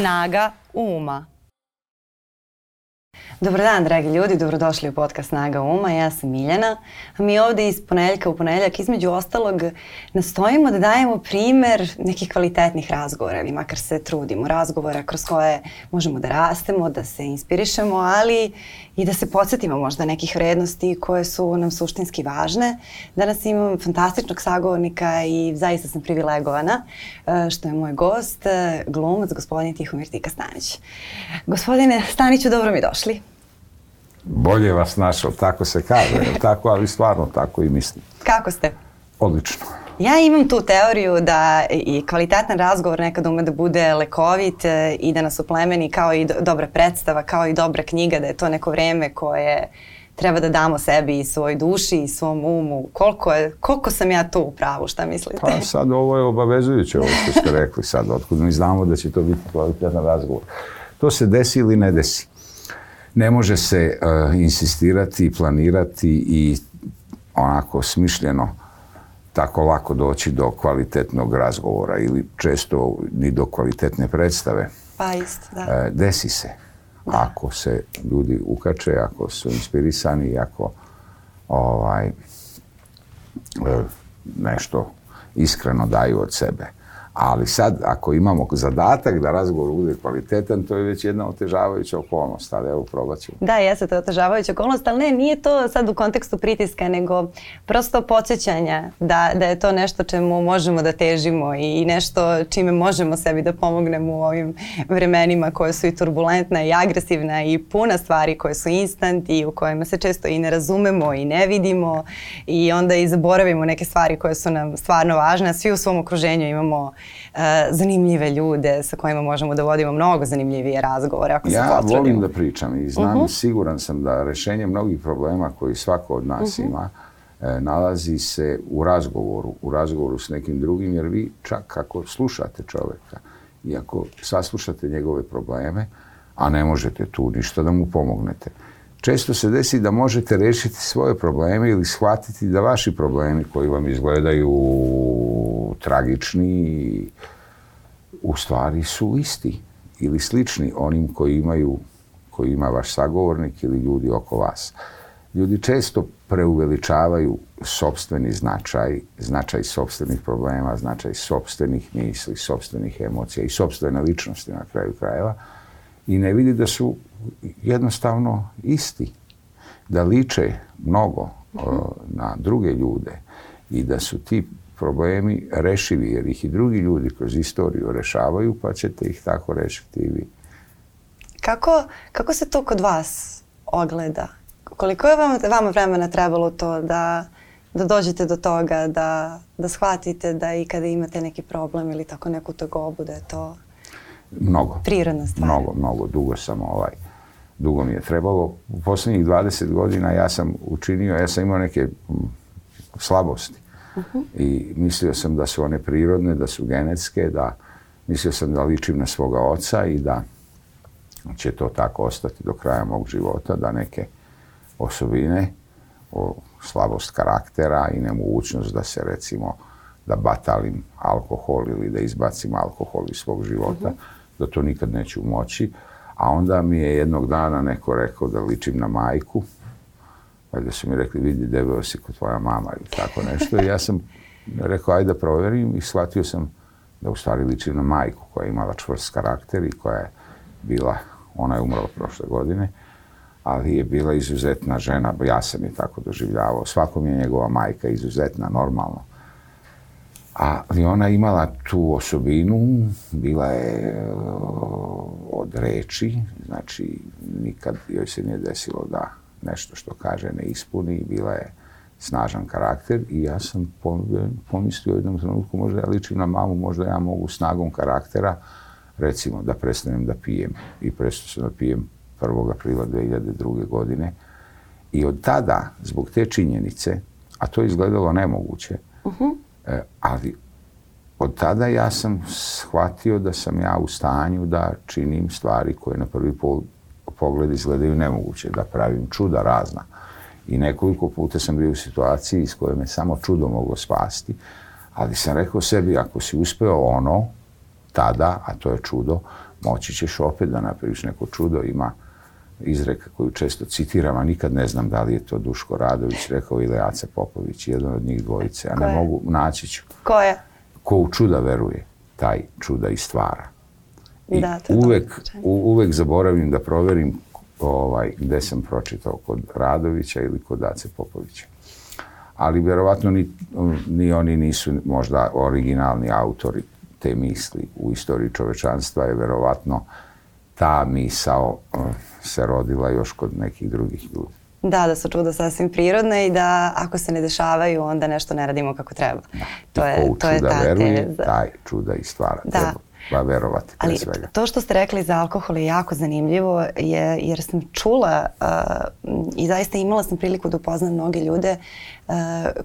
Snaga uma. Dobar dan, dragi ljudi, dobrodošli u podcast Snaga Uma, ja sam Miljana. Mi ovde iz ponedeljka u ponedeljak između ostalog nastojimo da dajemo primer nekih kvalitetnih razgovora ili makar se trudimo razgovora kroz koje možemo da rastemo, da se inspirišemo, ali i da se podsjetimo možda nekih vrednosti koje su nam suštinski važne. Danas imam fantastičnog sagovornika i zaista sam privilegovana e, što je moj gost, e, glumac, gospodin Tihomir Tika Stanić. Gospodine Staniću, dobro mi došli bolje vas našao, tako se kaže, tako, ali stvarno tako i mislim. Kako ste? Odlično. Ja imam tu teoriju da i kvalitetan razgovor nekad ume da bude lekovit e, i da nas uplemeni kao i do, dobra predstava, kao i dobra knjiga, da je to neko vreme koje treba da damo sebi i svoj duši i svom umu. Koliko, je, koliko sam ja tu u pravu, šta mislite? Pa sad ovo je obavezujuće ovo što ste rekli sad, otkud mi znamo da će to biti kvalitetan razgovor. To se desi ili ne desi ne može se uh, insistirati, planirati i onako smišljeno tako lako doći do kvalitetnog razgovora ili često ni do kvalitetne predstave. Pa isto, da. Uh, desi se. Da. Ako se ljudi ukače, ako su inspirisani, ako ovaj, uh, nešto iskreno daju od sebe. Ali sad, ako imamo zadatak da razgovor bude kvalitetan, to je već jedna otežavajuća okolnost, ali evo probat ću. Da, jeste to otežavajuća okolnost, ali ne, nije to sad u kontekstu pritiska, nego prosto podsjećanja da, da je to nešto čemu možemo da težimo i nešto čime možemo sebi da pomognemo u ovim vremenima koje su i turbulentna i agresivna i puna stvari koje su instant i u kojima se često i ne razumemo i ne vidimo i onda i zaboravimo neke stvari koje su nam stvarno važne, svi u svom okruženju imamo zanimljive ljude sa kojima možemo da vodimo mnogo zanimljivije razgovore ako ja se potrudimo. Ja volim da pričam i znam, uh -huh. siguran sam da rešenje mnogih problema koji svako od nas uh -huh. ima e, nalazi se u razgovoru, u razgovoru s nekim drugim, jer vi čak ako slušate čoveka i ako saslušate njegove probleme, a ne možete tu ništa da mu pomognete, često se desi da možete rešiti svoje probleme ili shvatiti da vaši problemi koji vam izgledaju tragični u stvari su isti ili slični onim koji imaju koji ima vaš sagovornik ili ljudi oko vas. Ljudi često preuveličavaju sobstveni značaj, značaj sobstvenih problema, značaj sobstvenih misli, sobstvenih emocija i sobstvene ličnosti na kraju krajeva i ne vidi da su jednostavno isti, da liče mnogo o, na druge ljude i da su ti problemi rešivi, jer ih i drugi ljudi kroz istoriju rešavaju, pa ćete ih tako rešiti i vi. Kako, kako se to kod vas ogleda? Koliko je vama, vama vremena trebalo to da, da dođete do toga, da, da shvatite da i kada imate neki problem ili tako neku tegobu, da je to mnogo, prirodna stvar? Mnogo, mnogo. Dugo sam ovaj, dugo mi je trebalo. U poslednjih 20 godina ja sam učinio, ja sam imao neke slabosti -huh. I mislio sam da su one prirodne, da su genetske, da mislio sam da ličim na svoga oca i da će to tako ostati do kraja mog života, da neke osobine, o, slabost karaktera i nemogućnost da se recimo da batalim alkohol ili da izbacim alkohol iz svog života, uh -huh. da to nikad neću moći. A onda mi je jednog dana neko rekao da ličim na majku, Valjda su mi rekli, vidi, debeo si kod tvoja mama ili tako nešto. I ja sam rekao, ajde da proverim i shvatio sam da u stvari liči na majku koja je imala čvrst karakter i koja je bila, ona je umrla prošle godine, ali je bila izuzetna žena, ja sam je tako doživljavao. Svakom je njegova majka izuzetna, normalno. Ali ona imala tu osobinu, bila je od reči, znači nikad joj se nije desilo da nešto što kaže ne ispuni, bila je snažan karakter i ja sam pomislio u jednom trenutku možda ja ličim na mamu, možda ja mogu snagom karaktera recimo da prestanem da pijem i prestao sam da pijem 1. aprila 2002. godine i od tada zbog te činjenice, a to je izgledalo nemoguće, uh -huh. E, ali od tada ja sam shvatio da sam ja u stanju da činim stvari koje na prvi pogled izgledaju nemoguće, da pravim čuda razna. I nekoliko puta sam bio u situaciji iz koje me samo čudo moglo spasti, ali sam rekao sebi, ako si uspeo ono, tada, a to je čudo, moći ćeš opet da napraviš neko čudo. Ima izreka koju često citiram, a nikad ne znam da li je to Duško Radović rekao ili Aca Popović, jedan od njih dvojice, a ne mogu, naći ću. Ko je? Ko u čuda veruje, taj čuda i stvara. I Da, to uvek, u, uvek zaboravim da proverim ovaj, gde sam pročitao, kod Radovića ili kod Ace Popovića. Ali verovatno ni, ni oni nisu možda originalni autori te misli u istoriji čovečanstva je verovatno ta misao eh, se rodila još kod nekih drugih ljudi. Da, da su čuda sasvim prirodne i da ako se ne dešavaju, onda nešto ne radimo kako treba. To I je, ko u to je ta veruje, teza. taj čuda i stvara. Da. Treba verovati pre Ali svega. to što ste rekli za alkohol je jako zanimljivo je, jer sam čula uh, i zaista imala sam priliku da upoznam mnoge ljude uh,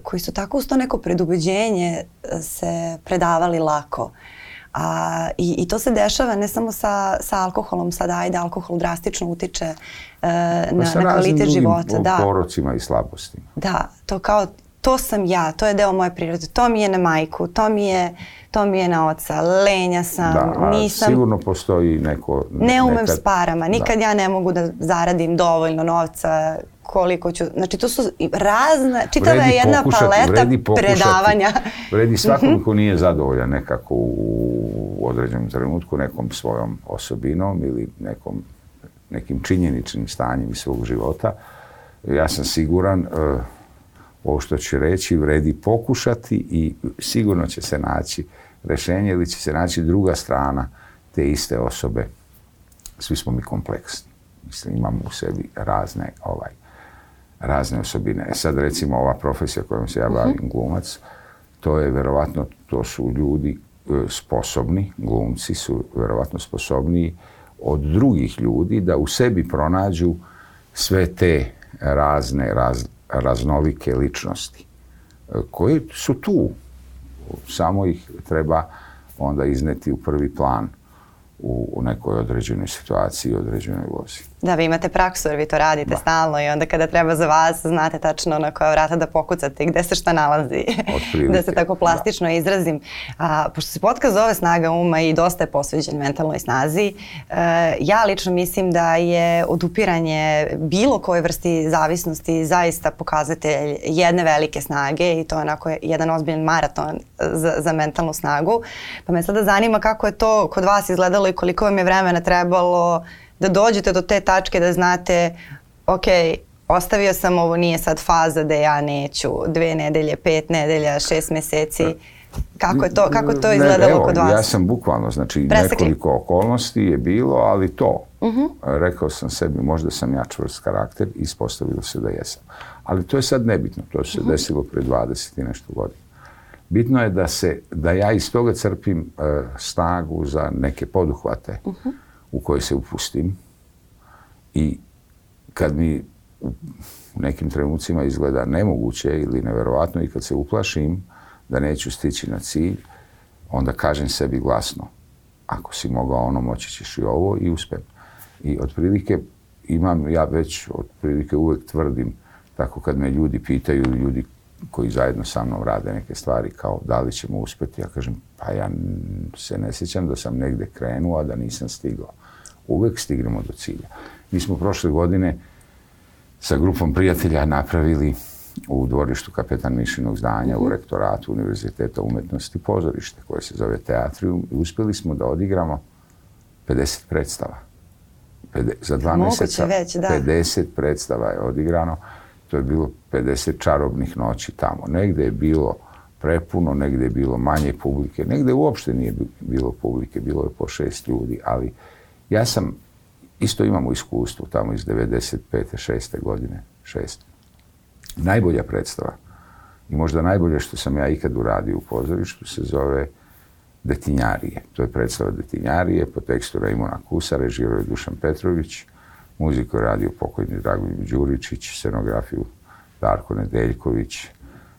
koji su tako uz to neko predubeđenje uh, se predavali lako. A, i, I to se dešava ne samo sa, sa alkoholom, sada ajde alkohol drastično utiče uh, na, Pa na kvalitet života. Da, porocima i slabostima. da, to kao to sam ja, to je deo moje prirode, to mi je na majku, to mi je, to mi je na oca, lenja sam, Da, nisam, sigurno postoji neko... ne umem nekad- s parama, nikad ja ne mogu da zaradim dovoljno novca, koliko ću, znači to su razna, čitava je jedna pokušati- paleta vredi pokušati. predavanja. Vredi svakom ko nije zadovoljan nekako u određenom trenutku nekom svojom osobinom ili nekom, nekim činjeničnim stanjem iz svog života. Ja sam siguran, uh, ovo što ću reći, vredi pokušati i sigurno će se naći rešenje ili će se naći druga strana te iste osobe. Svi smo mi kompleksni. Mislim, imamo u sebi razne ovaj, razne osobine. E sad recimo ova profesija kojom se ja bavim, glumac, to je verovatno, to su ljudi e, sposobni, glumci su verovatno sposobniji od drugih ljudi da u sebi pronađu sve te razne, raz, raznolike ličnosti e, koje su tu. Samo ih treba onda izneti u prvi plan u, nekoj određenoj situaciji, određenoj ulozi. Da, vi imate praksu jer vi to radite Da. stalno i onda kada treba za vas znate tačno na koja vrata da pokucate i gde se šta nalazi. Da se tako plastično izrazim. A, pošto se podcast zove Snaga uma i dosta je posveđen mentalnoj snazi, e, ja lično mislim da je odupiranje bilo koje vrsti zavisnosti zaista pokazatelj jedne velike snage i to je onako jedan ozbiljan maraton za, za mentalnu snagu. Pa me sada zanima kako je to kod vas izgledalo i koliko vam je vremena trebalo da dođete do te tačke da znate, ok, ostavio sam ovo, nije sad faza da ja neću dve nedelje, pet nedelja, šest meseci. Kako je to, kako to Ne, izgledalo evo, kod vas? Ja sam bukvalno, znači Presekli. nekoliko okolnosti je bilo, ali to. Mhm. Rekao sam sebi, možda sam ja čvrst karakter ispostavilo se da jesam. Ali to je sad nebitno, to se Mhm. desilo pre 20 i nešto godina. Bitno je da, se, da ja iz toga crpim e, snagu za neke poduhvate Mhm. U koje se upustim i kad mi u nekim trenucima izgleda nemoguće ili neverovatno i kad se uplašim da neću stići na cilj, onda kažem sebi glasno, ako si mogao ono, moći ćeš i ovo i uspem. I otprilike imam, ja već otprilike uvek tvrdim, tako kad me ljudi pitaju, ljudi koji zajedno sa mnom rade neke stvari, kao da li ćemo uspeti, ja kažem, pa ja se ne sjećam da sam negde krenuo, a da nisam stigao. Uvek stignemo do cilja. Mi smo prošle godine sa grupom prijatelja napravili u dvorištu kapetan Mišinog zdanja u rektoratu Univerziteta umetnosti pozorište koje se zove Teatrium i uspjeli smo da odigramo 50 predstava. Pede- za dva da. 50 predstava je odigrano. To je bilo 50 čarobnih noći tamo. Negde je bilo prepuno, negde je bilo manje publike, negde uopšte nije bi- bilo publike, bilo je po šest ljudi, ali ja sam, isto imamo iskustvo tamo iz 95. 6. godine, šest. Najbolja predstava i možda najbolje što sam ja ikad uradio u pozorištu se zove Detinjarije. To je predstava Detinjarije po tekstu Raimona Kusa, režirao je Dušan Petrović, muziku radio pokojni Dragoljub Đuričić, scenografiju Darko Nedeljković,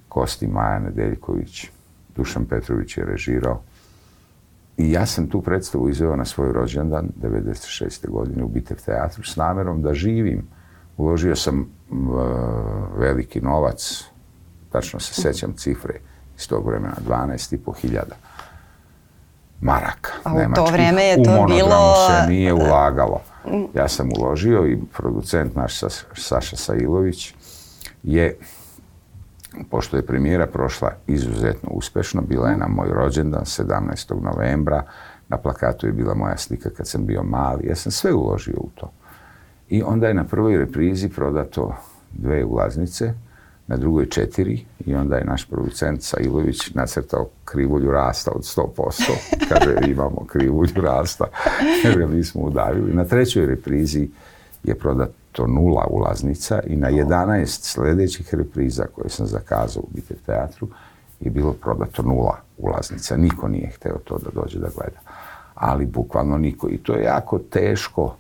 Kosti Maja Nedeljković, Dušan Petrović je režirao. I ja sam tu predstavu izveo na svoj rođendan, 96. godine u Bitev teatru, s namerom da živim. Uložio sam m, veliki novac, tačno se sećam cifre iz tog vremena, 12,5 hiljada maraka. A u to vreme je u to monodramu bilo... se nije ulagalo. Ja sam uložio i producent naš Sa- Saša Sailović je, pošto je premijera prošla izuzetno uspešno, bila je na moj rođendan 17. novembra, na plakatu je bila moja slika kad sam bio mali, ja sam sve uložio u to. I onda je na prvoj reprizi prodato dve ulaznice, na drugoj četiri i onda je naš producent Sailović nacrtao krivulju rasta od 100%. Kaže, imamo krivulju rasta, jer ga nismo udavili. Na trećoj reprizi je prodato nula ulaznica i na 11 sljedećih repriza koje sam zakazao u Bitev teatru je bilo prodato nula ulaznica. Niko nije hteo to da dođe da gleda. Ali bukvalno niko. I to je jako teško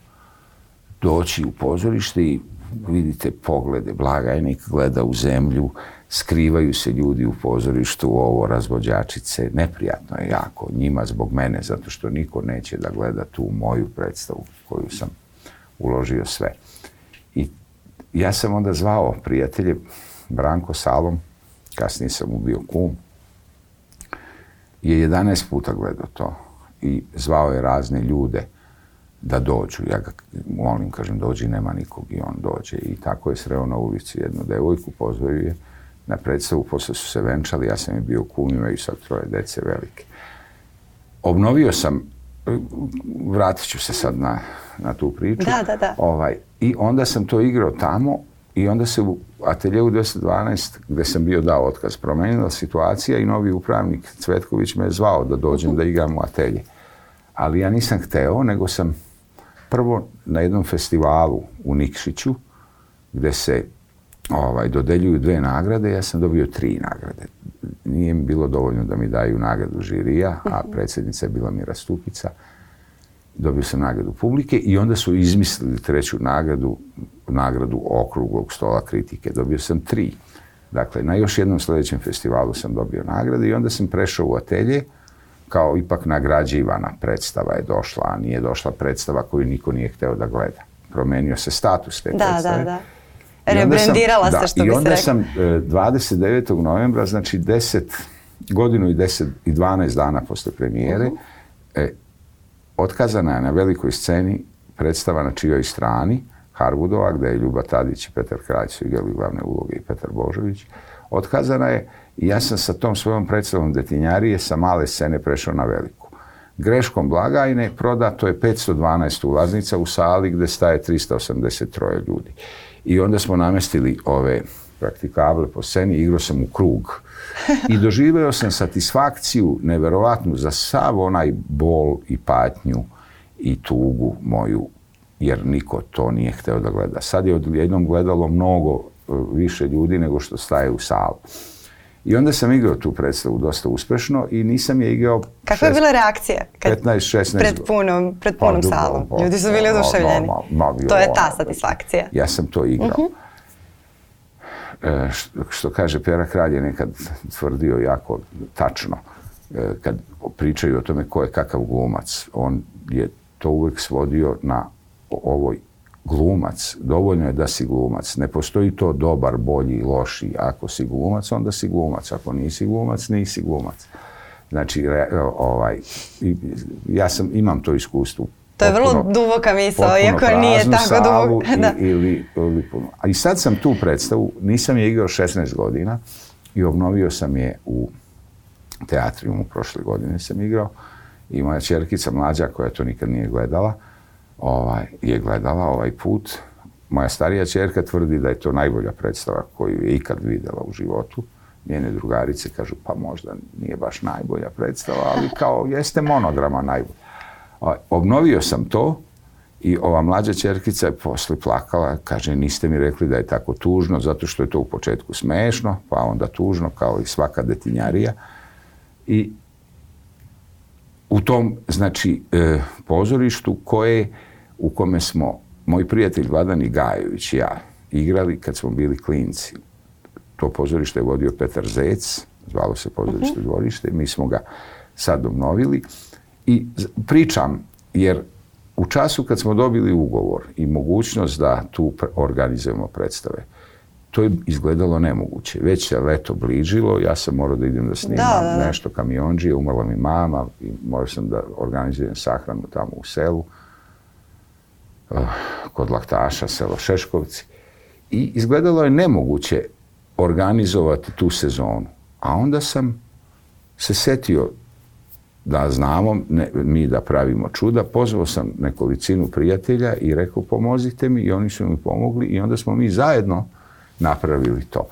doći u pozorište i vidite poglede, blagajnik gleda u zemlju, skrivaju se ljudi u pozorištu, ovo razvođačice, neprijatno je jako njima zbog mene, zato što niko neće da gleda tu moju predstavu koju sam uložio sve. I ja sam onda zvao prijatelje, Branko Salom, kasnije sam mu bio kum, je 11 puta gledao to i zvao je razne ljude da dođu. Ja ga molim, kažem, dođi, nema nikog i on dođe. I tako je sreo na ulici jednu devojku, pozvao je na predstavu, posle su se venčali, ja sam je bio kum, imaju sad troje dece velike. Obnovio sam, vratit ću se sad na, na tu priču. Da, da, da. Ovaj, I onda sam to igrao tamo i onda se u ateljevu 212, gde sam bio dao otkaz, promenila situacija i novi upravnik Cvetković me je zvao da dođem da igram u atelje. Ali ja nisam hteo, nego sam prvo na jednom festivalu u Nikšiću, gde se ovaj, dodeljuju dve nagrade, ja sam dobio tri nagrade. Nije mi bilo dovoljno da mi daju nagradu žirija, a predsjednica je bila Mira Stupica. Dobio sam nagradu publike i onda su izmislili treću nagradu, nagradu okruglog stola kritike. Dobio sam tri. Dakle, na još jednom sljedećem festivalu sam dobio nagrade i onda sam prešao u atelje, kao ipak nagrađivana predstava je došla, a nije došla predstava koju niko nije hteo da gleda. Promenio se status te Da, predstave. da, da. I onda sam- Rebrendirala da, se, što I bi se onda reklo. sam e, 29. novembra, znači 10, godinu i 10 i 12 dana posle premijere, Mhm. e, otkazana je na velikoj sceni predstava na čijoj strani, Harwoodova, gde je Ljuba Tadić i Petar Kralj su igrali glavne uloge i Petar Božović. Otkazana je ja sam sa tom svojom predstavom Detinjarije sa male scene prešao na veliku. Greškom blagajne prodato je 512 ulaznica u sali gde staje 383 ljudi. I onda smo namestili ove praktikable po sceni, igrao sam u krug. I doživeo sam satisfakciju neverovatnu za sav onaj bol i patnju i tugu moju, jer niko to nije hteo da gleda. Sad je odjednom gledalo mnogo e, više ljudi nego što staje u salu. I onda sam igrao tu predstavu dosta uspešno i nisam je igrao Kakva je bila reakcija? Kad 15-16 pred punom, pred punom Pa, salom. pa, Ljudi su pa, bili oduševljeni. To je ono, ta satisfakcija. Ja sam to igrao. Mhm. E, što, što kaže Pera Kralj je nekad tvrdio jako tačno, e, kad pričaju o tome ko je kakav glumac, on je to uvijek svodio na ovoj glumac, dovoljno je da si glumac. Ne postoji to dobar, bolji, loši. Ako si glumac, onda si glumac. Ako nisi glumac, nisi glumac. Znači, ovaj, ja sam, imam to iskustvo. To je vrlo Potpuno- duboka misao, iako nije tako duboka. i- ili, ili puno. A i sad sam tu predstavu, nisam je igrao 16 godina i obnovio sam je u teatrijumu prošle godine sam igrao i moja čerkica mlađa koja to nikad nije gledala ovaj, je gledala ovaj put. Moja starija čerka tvrdi da je to najbolja predstava koju je ikad videla u životu. Njene drugarice kažu pa možda nije baš najbolja predstava, ali kao jeste monodrama najbolja. Obnovio sam to i ova mlađa čerkica je posle plakala, kaže niste mi rekli da je tako tužno, zato što je to u početku smešno, pa onda tužno kao i svaka detinjarija. I u tom, znači, e, pozorištu koje, u kome smo, moj prijatelj Vladan Gajović i ja, igrali kad smo bili klinci. To pozorište je vodio Petar Zec, zvalo se pozorište dvorište, mi smo ga sad obnovili. I pričam, jer u času kad smo dobili ugovor i mogućnost da tu organizujemo predstave, to je izgledalo nemoguće. Već se leto bližilo, ja sam morao da idem da snimam Da, da, nešto kamionđije, umrla mi mama i morao sam da organizujem sahranu tamo u selu kod laktaša, selo Šeškovci. I izgledalo je nemoguće organizovati tu sezonu. A onda sam se setio da znamo ne, mi da pravimo čuda, pozvao sam nekolicinu prijatelja i rekao pomozite mi i oni su mi pomogli i onda smo mi zajedno napravili to.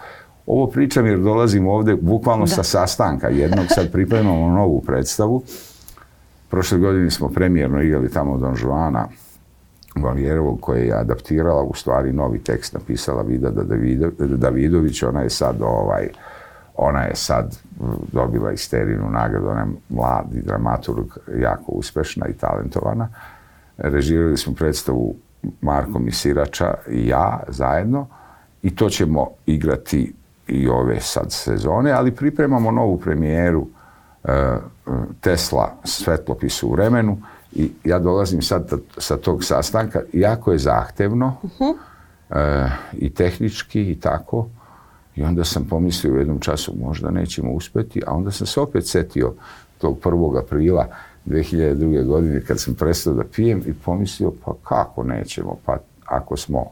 Ovo pričam jer dolazim ovde bukvalno sa sastanka jednog, sad pripremamo novu predstavu. Prošle godine smo premijerno igrali tamo Don Juana Valijerovog koje je adaptirala, u stvari novi tekst napisala Vida Davido- Davidović, ona je sad ovaj, ona je sad dobila isterinu nagradu, ona je mladi dramaturg, jako uspešna i talentovana. Režirali smo predstavu Marko Misirača i ja zajedno i to ćemo igrati i ove sad sezone, ali pripremamo novu premijeru e, Tesla Svetlopis u vremenu i ja dolazim sad sa tog sastanka, jako je zahtevno e, i tehnički i tako i onda sam pomislio u jednom času možda nećemo uspeti, a onda sam se opet setio tog 1. aprila 2002. godine kad sam prestao da pijem i pomislio pa kako nećemo, pa ako smo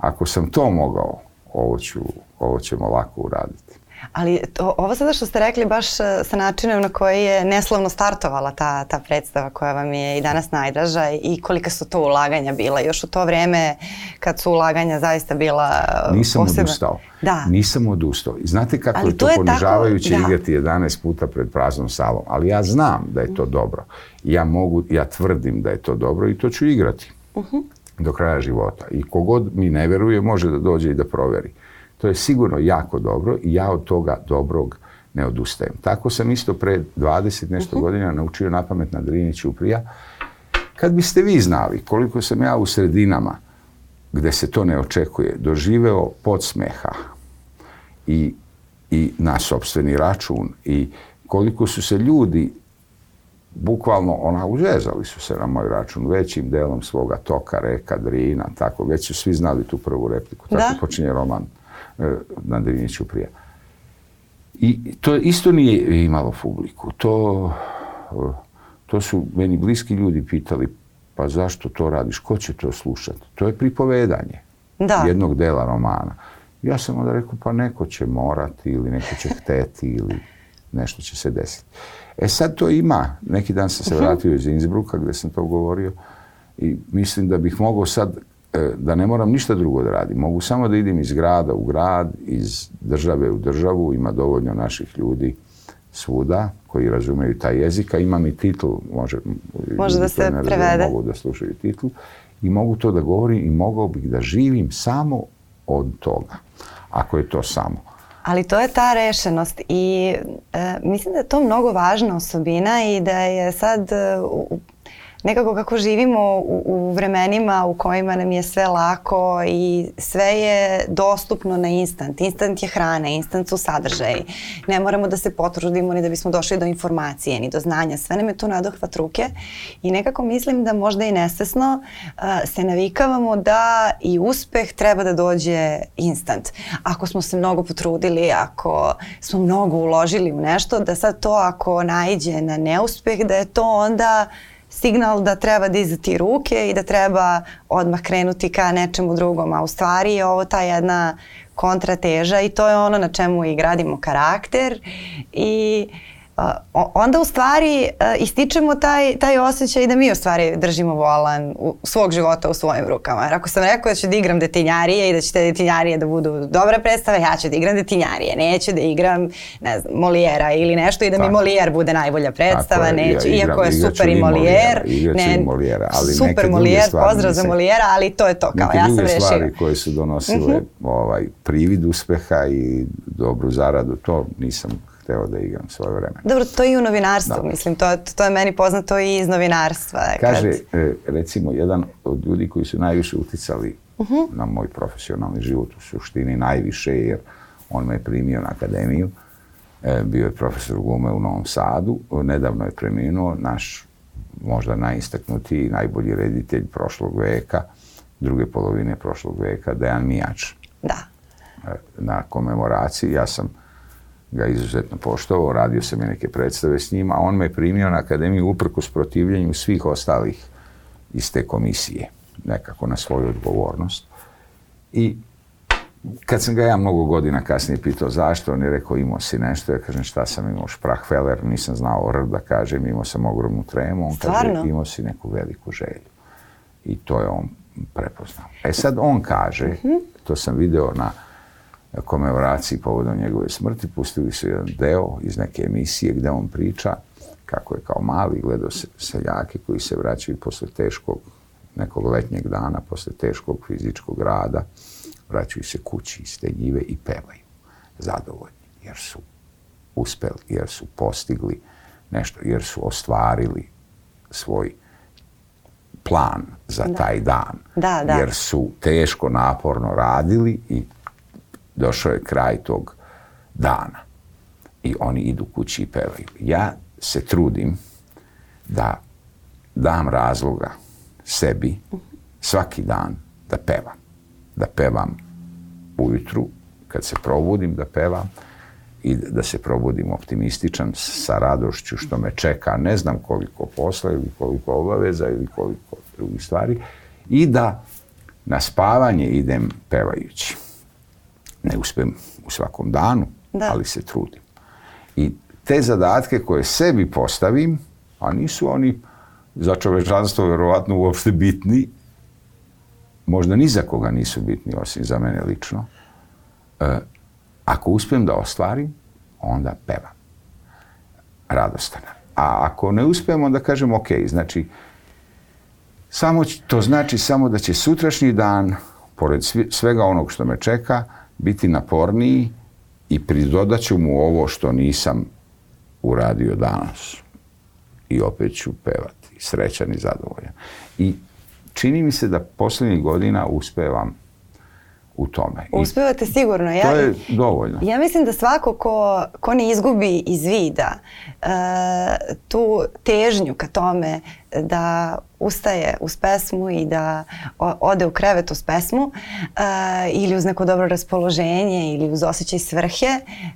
ako sam to mogao, ovo, ću, ovo ćemo lako uraditi. Ali to, ovo sada što ste rekli baš e, sa načinom na koji je neslavno startovala ta, ta predstava koja vam je i danas najdraža i kolika su to ulaganja bila. Još u to vreme kad su ulaganja zaista bila e, Nisam posebna. odustao. Da. Nisam odustao. Znate kako Ali je to, to je tako- ponižavajuće da. igrati 11 puta pred praznom salom. Ali ja znam da je to dobro. Ja mogu, ja tvrdim da je to dobro i to ću igrati. Mhm. Do kraja života. I kogod mi ne veruje može da dođe i da proveri. To je sigurno jako dobro i ja od toga dobrog ne odustajem. Tako sam isto pre 20 nešto Mhm. godina naučio na pamet na Driniću prija. Kad biste vi znali koliko sam ja u sredinama gde se to ne očekuje, doživeo podsmeha i, i na sobstveni račun i koliko su se ljudi bukvalno ona užezali su se na moj račun većim delom svoga toka, reka, Drina, tako, već su svi znali tu prvu repliku. Tako Da. počinje roman na Driniću prija. I to isto nije imalo publiku. To, e, to su meni bliski ljudi pitali, pa zašto to radiš, ko će to slušati? To je pripovedanje Da. jednog dela romana. Ja sam onda rekao, pa neko će morati ili neko će hteti ili nešto će se desiti. E sad to ima, neki dan sam se vratio iz Innsbrucka gde sam to govorio i mislim da bih mogao sad, e, da ne moram ništa drugo da radim. Mogu samo da idem iz grada u grad, iz države u državu, ima dovoljno naših ljudi svuda koji razumeju taj jezik, a imam i titl, može, Može da se ne razumeju prevede. Mogu da slušaju titl i mogu to da govorim i mogao bih da živim samo od toga, ako je to samo. Ali to je ta rešenost i e, mislim da je to mnogo važna osobina i da je sad e, u- nekako kako živimo u, u vremenima u kojima nam je sve lako i sve je dostupno na instant. Instant je hrana, instant su sadržaji. Ne moramo da se potrudimo ni da bismo došli do informacije, ni do znanja. Sve nam je tu nadohvat ruke i nekako mislim da možda i nesvesno a, se navikavamo da i uspeh treba da dođe instant. Ako smo se mnogo potrudili, ako smo mnogo uložili u nešto, da sad to ako naiđe na neuspeh, da je to onda signal da treba dizati ruke i da treba odmah krenuti ka nečemu drugom, a u stvari je ovo ta jedna kontrateža i to je ono na čemu i gradimo karakter i onda u stvari a, ističemo taj, taj osjećaj da mi u stvari držimo volan u, svog života u svojim rukama. Jer ako sam rekao da ću da igram detinjarije i da će te detinjarije da budu dobre predstave, ja ću da igram detinjarije. Neću da igram, ne znam, Molijera ili nešto i da mi Tako. Molijer bude najbolja predstava, Tako neću, ja igram- iako je super i Molijer. I Molijera, ali super Molijer, pozdrav za Molijera, ali to je to, kao ja sam rešio. stvari koje su donosile Mhm. ovaj, privid uspeha i dobru zaradu, to nisam hteo da igram svoje vreme. Dobro, to je i u novinarstvu, Da. mislim, to, to je meni poznato i iz novinarstva. Kaže, kad- e, recimo, jedan od ljudi koji su najviše uticali Mhm. na moj profesionalni život, u suštini najviše, jer on me je primio na akademiju, e, bio je profesor glume u Novom Sadu, nedavno je preminuo, naš možda najistaknutiji, najbolji reditelj prošlog veka, druge polovine prošlog veka, Dejan Mijač. Da. e, na komemoraciji. Ja sam ga izuzetno poštovao, radio sam i neke predstave s njima, a on me primio na akademiju uprkos protivljenju svih ostalih iz te komisije, nekako na svoju odgovornost. I kad sam ga ja mnogo godina kasnije pitao zašto, on je rekao imao si nešto, ja kažem šta sam imao šprahfeler, nisam znao r da kažem, imao sam ogromnu tremu, on Stvarno? kaže imao si neku veliku želju. I to je on prepoznao. E sad on kaže, to sam video na komemoraciji povodom njegove smrti, pustili su jedan deo iz neke emisije gdje on priča kako je kao mali gledao se, seljake koji se vraćaju posle teškog nekog letnjeg dana, posle teškog fizičkog rada, vraćaju se kući iz te njive i pevaju zadovoljni jer su uspeli, jer su postigli nešto, jer su ostvarili svoj plan za taj dan. Da, da. Jer su teško, naporno radili i došao je kraj tog dana. I oni idu kući i pevaju. Ja se trudim da dam razloga sebi svaki dan da pevam. Da pevam ujutru, kad se probudim da pevam i da se probudim optimističan sa radošću što me čeka, ne znam koliko posla ili koliko obaveza ili koliko drugih stvari i da na spavanje idem pevajući. Ne uspijem u svakom danu, Da. ali se trudim. I te zadatke koje sebi postavim, a nisu oni za čovečanstvo vjerovatno uopšte bitni, možda ni za koga nisu bitni osim za mene lično, e, ako uspijem da ostvarim, onda pevam. Radostan. A ako ne uspijem, onda kažem ok, znači samo, to znači samo da će sutrašnji dan, pored svega onog što me čeka, biti naporniji i pridodat ću mu ovo što nisam uradio danas. I opet ću pevati, srećan i zadovoljan. I čini mi se da posljednjih godina uspevam u tome. I Uspevate sigurno. Ja, to je dovoljno. Ja mislim da svako ko, ko ne izgubi iz vida e, tu težnju ka tome da ustaje uz pesmu i da ode u krevet uz pesmu e, ili uz neko dobro raspoloženje ili uz osjećaj svrhe,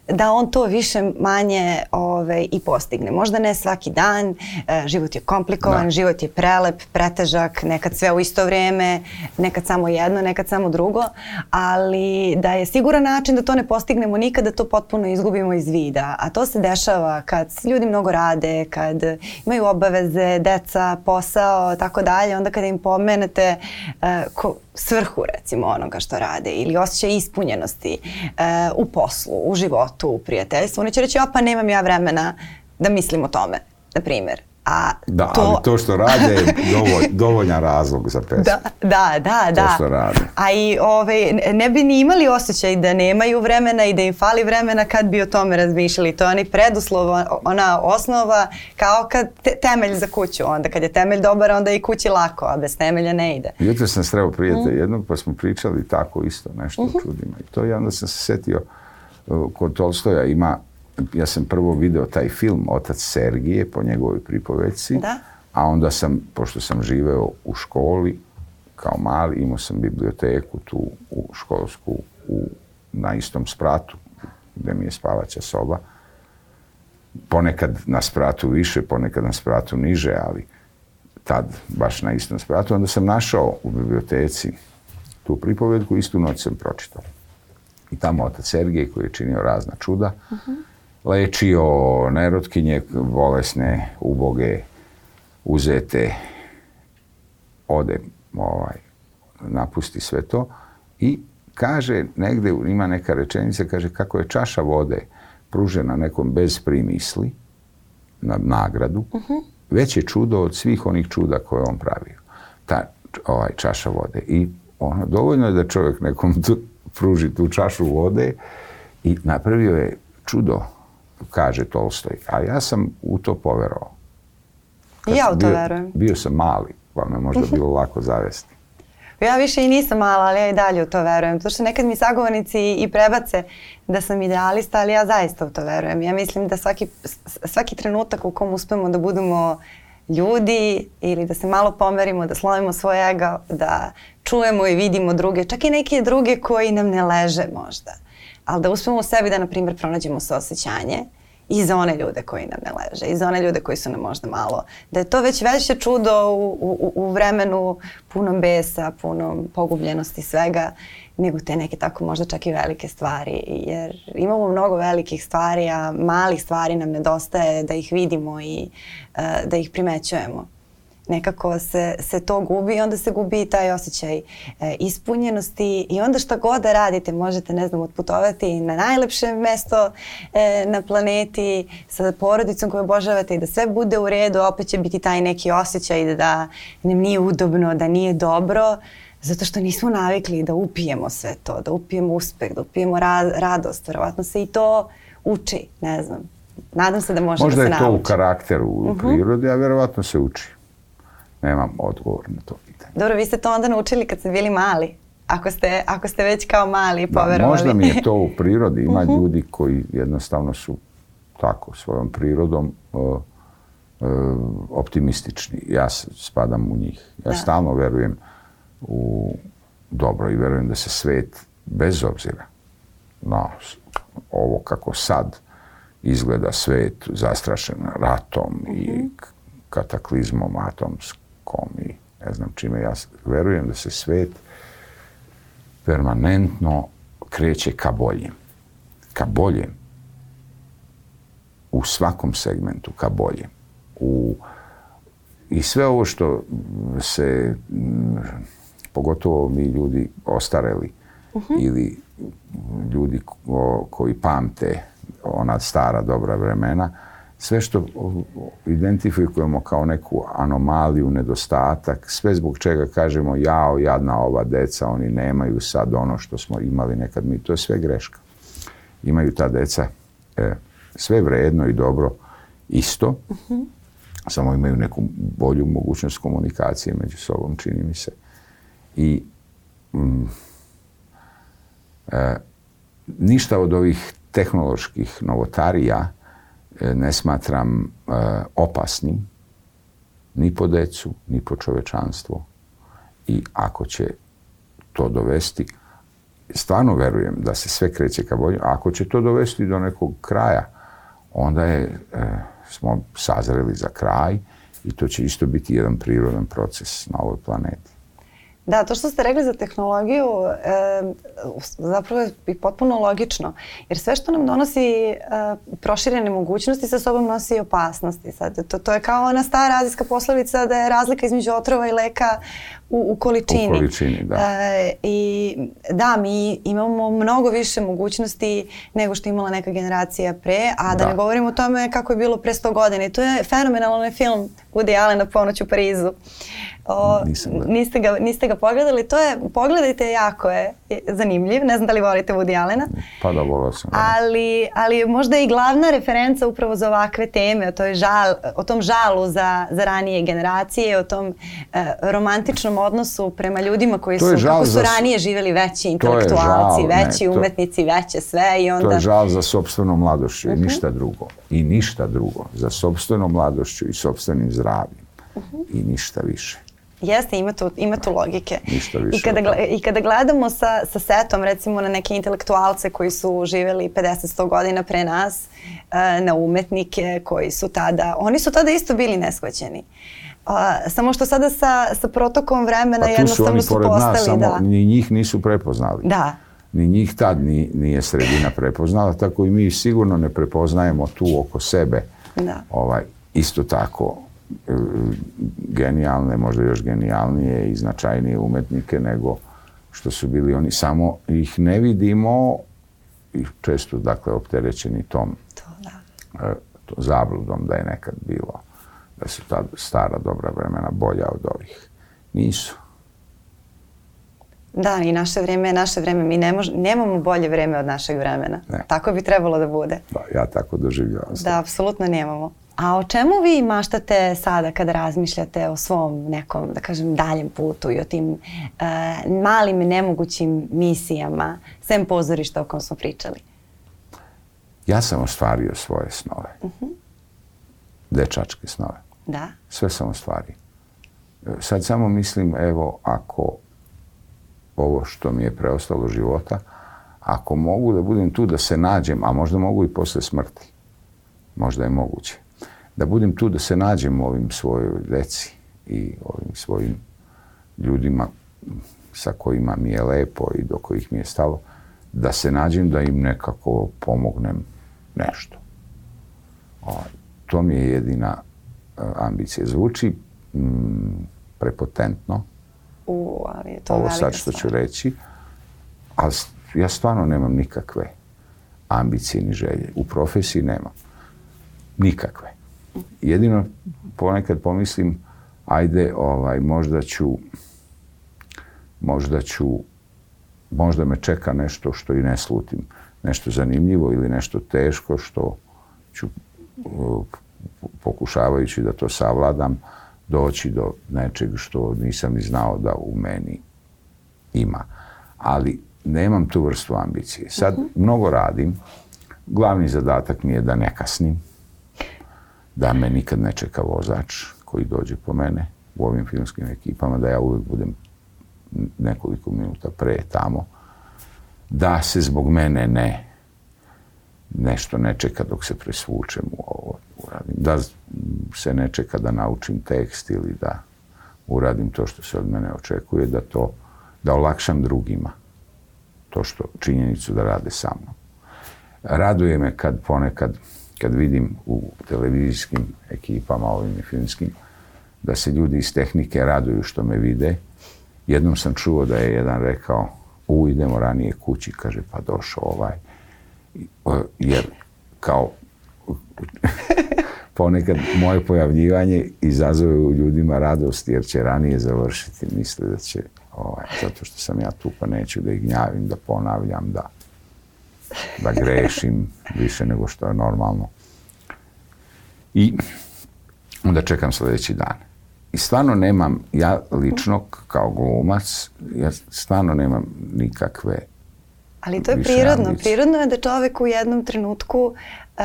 da on to više manje ove, i postigne. Možda ne svaki dan, e, život je komplikovan, Da. život je prelep, pretežak, nekad sve u isto vrijeme, nekad samo jedno, nekad samo drugo, ali da je siguran način da to ne postignemo nikada to potpuno izgubimo iz vida. A to se dešava kad ljudi mnogo rade, kad imaju obaveze, deca, posao, tako dalje, onda kada im pomenete e, ko, svrhu recimo onoga što rade ili osjećaj ispunjenosti e, u poslu, u životu, u prijateljstvu, oni će reći, pa nemam ja vremena da mislim o tome, na primjer. A Da, ali to što rade je dovolj, dovoljan razlog za pesmu. Da, da, da, da. što rade. A i ovaj, ne- bi ni imali osjećaj da nemaju vremena i da im fali vremena kad bi o tome razmišljali. To je onaj preduslov, ona osnova kao kad te- temelj za kuću. Onda kad je temelj dobar, onda je i kući lako, a bez temelja ne ide. Jutro sam sreo Mhm. prijatelja jednog pa smo pričali tako isto nešto o čudima. I to i onda sam se setio kod Tolstoja ima, ja sam prvo video taj film Otac Sergije po njegovoj pripovedci. Da. A onda sam, pošto sam živeo u školi kao mali, imao sam biblioteku tu u školsku u, na istom spratu gdje mi je spavaća soba. Ponekad na spratu više, ponekad na spratu niže, ali tad baš na istom spratu. Onda sam našao u biblioteci tu pripovedku, istu noć sam pročitao. I tamo otac Sergej koji je činio razna čuda, lečio nerotkinje, bolesne, uboge, uzete, ode, ovaj, napusti sve to i kaže, negde ima neka rečenica, kaže kako je čaša vode pružena nekom bez primisli na nagradu, već je čudo od svih onih čuda koje je on pravio. Ta ovaj, čaša vode. I ono, dovoljno je da čovjek nekom tu, pruži tu čašu vode i napravio je čudo, kaže Tolstoj. A ja sam u to poverovao. Kad ja u to bio- verujem. Bio sam mali, pa me možda bilo lako zavesti. Ja više i nisam mala, ali ja i dalje u to verujem. To što nekad mi sagovornici i prebace da sam idealista, ali ja zaista u to verujem. Ja mislim da svaki, svaki trenutak u kom uspemo da budemo ljudi ili da se malo pomerimo, da slomimo svoj ego, da čujemo i vidimo druge, čak i neke druge koji nam ne leže možda. Ali da uspemo u sebi da, na primjer, pronađemo osjećanje i za one ljude koji nam ne leže, i za one ljude koji su nam možda malo. Da je to već veće čudo u, u, u vremenu punom besa, punom pogubljenosti svega, nego te neke tako možda čak i velike stvari. Jer imamo mnogo velikih stvari, a malih stvari nam nedostaje da ih vidimo i uh, da ih primećujemo nekako se, se to gubi i onda se gubi taj osjećaj e, ispunjenosti i onda šta god da radite možete, ne znam, otputovati na najlepše mesto e, na planeti sa porodicom koju obožavate i da sve bude u redu, opet će biti taj neki osjećaj da, nam nije udobno, da nije dobro, zato što nismo navikli da upijemo sve to, da upijemo uspeh, da upijemo ra radost, verovatno se i to uči, ne znam. Nadam se da može Možda da se je to u karakteru u uh Mhm. -huh. prirodi, a verovatno se uči. Nemam odgovor na to pitanje. Dobro, vi ste to onda naučili kad ste bili mali. Ako ste, ako ste već kao mali poverovali. Da, možda mi je to u prirodi. Ima Mhm. ljudi koji jednostavno su tako svojom prirodom uh, uh, optimistični. Ja spadam u njih. Ja Da. stalno verujem u dobro i verujem da se svet bez obzira na ovo kako sad izgleda svet zastrašen ratom i Mhm. kataklizmom atomskom i ne znam čime. Ja verujem da se svet permanentno kreće ka boljem. Ka boljem. U svakom segmentu, ka boljem. U, I sve ovo što se, m, pogotovo mi ljudi ostareli ili ljudi ko, koji pamte ona stara dobra vremena, sve što identifikujemo kao neku anomaliju, nedostatak, sve zbog čega kažemo jao, jadna ova deca, oni nemaju sad ono što smo imali nekad mi, to je sve greška. Imaju ta deca e, sve vredno i dobro isto, samo imaju neku bolju mogućnost komunikacije među sobom, čini mi se. I mm, e, ništa od ovih tehnoloških novotarija ne smatram e, opasnim ni po decu, ni po čovečanstvo. I ako će to dovesti, stvarno verujem da se sve kreće ka bolje, ako će to dovesti do nekog kraja, onda je, e, smo sazreli za kraj i to će isto biti jedan prirodan proces na ovoj planeti. Da, to što ste rekli za tehnologiju e, zapravo je i potpuno logično. Jer sve što nam donosi e, proširene mogućnosti sa sobom nosi i opasnosti. Sad, to, to je kao ona stara azijska poslovica da je razlika između otrova i leka u, u količini. U količini, da. E, I da, mi imamo mnogo više mogućnosti nego što je imala neka generacija pre, a da, Da. ne govorimo o tome kako je bilo pre 100 godina. I to je fenomenalan film Woody Allen na ponoć u Parizu. O, niste ga, niste ga pogledali, to je, pogledajte, jako je zanimljiv, ne znam da li volite Woody Allena, Pa da, volao sam. ali, ali možda i glavna referenca upravo za ovakve teme, o, toj žal, o tom žalu za, za ranije generacije, o tom e, romantičnom odnosu prema ljudima koji To su, kako su za ranije živjeli veći To intelektualci, žal, ne, veći to- umetnici, veće sve i onda... To je žal za sobstvenom mladošću Mhm. i ništa drugo. I ništa drugo. Za sobstvenom mladošću i sobstvenim zdravljem. Mhm. I ništa više. Jeste, ima tu, ima tu logike. Ništa više I kada, I kada gledamo sa, sa setom, recimo na neke intelektualce koji su živjeli 50-100 godina pre nas, e, na umetnike koji su tada, oni su tada isto bili neshvaćeni. A, samo što sada sa, sa protokom vremena Pa tu su oni pored postali, nas, samo da. ni njih nisu prepoznali. Da, Ni njih tad ni, nije sredina prepoznala, tako i mi sigurno ne prepoznajemo tu oko sebe da. ovaj, isto tako e, genijalne, možda još genijalnije i značajnije umetnike nego što su bili oni. Samo ih ne vidimo i često dakle opterećeni tom To, da. e, to zabludom da je nekad bilo da su ta stara dobra vremena bolja od ovih. Nisu. Da, i naše vreme je naše vreme. Mi ne mož, nemamo bolje vreme od našeg vremena. Ne. Tako bi trebalo da bude. Da, ja tako doživljavam. Da, apsolutno nemamo. A o čemu vi maštate sada kada razmišljate o svom nekom, da kažem, daljem putu i o tim uh, malim nemogućim misijama, sem pozorišta o kom smo pričali? Ja sam ostvario svoje snove. Dečačke snove. Da? Sve sam ostvario. E, Sad samo mislim, evo, ako ovo što mi je preostalo života, ako mogu da budem tu da se nađem, a možda mogu i posle smrti, možda je moguće, da budem tu da se nađem ovim svojoj deci i ovim svojim ljudima sa kojima mi je lepo i do kojih mi je stalo, da se nađem da im nekako pomognem nešto. O, to mi je jedina uh, ambicija. Zvuči mm, prepotentno, U, ali je to ovo sad što ću reći, ali ja stvarno nemam nikakve ambicije ni želje. U profesiji nemam. Nikakve. Jedino ponekad pomislim, ajde, ovaj, možda ću, možda ću, možda me čeka nešto što i ne slutim. Nešto zanimljivo ili nešto teško što ću uh, pokušavajući da to savladam, doći do nečeg što nisam ni znao da u meni ima. Ali nemam tu vrstu ambicije. Sad mnogo radim. Glavni zadatak mi je da ne kasnim, da me nikad ne čeka vozač koji dođe po mene u ovim filmskim ekipama, da ja uvek budem nekoliko minuta pre tamo, da se zbog mene ne nešto ne čeka dok se presvučem u ovo uradim. Da se ne čeka da naučim tekst ili da uradim to što se od mene očekuje, da to, da olakšam drugima to što činjenicu da rade sa mnom. Raduje me kad ponekad, kad vidim u televizijskim ekipama, ovim i filmskim, da se ljudi iz tehnike raduju što me vide. Jednom sam čuo da je jedan rekao, u, idemo ranije kući, kaže, pa došao ovaj. Jer kao ponekad moje pojavljivanje izazove u ljudima radost jer će ranije završiti. Misle da će, ovaj, zato što sam ja tu pa neću da ih gnjavim, da ponavljam, da, da grešim više nego što je normalno. I onda čekam sljedeći dan. I stvarno nemam, ja lično kao glumac, ja stvarno nemam nikakve Ali to je prirodno. ambicije. Prirodno je da čovek u jednom trenutku e,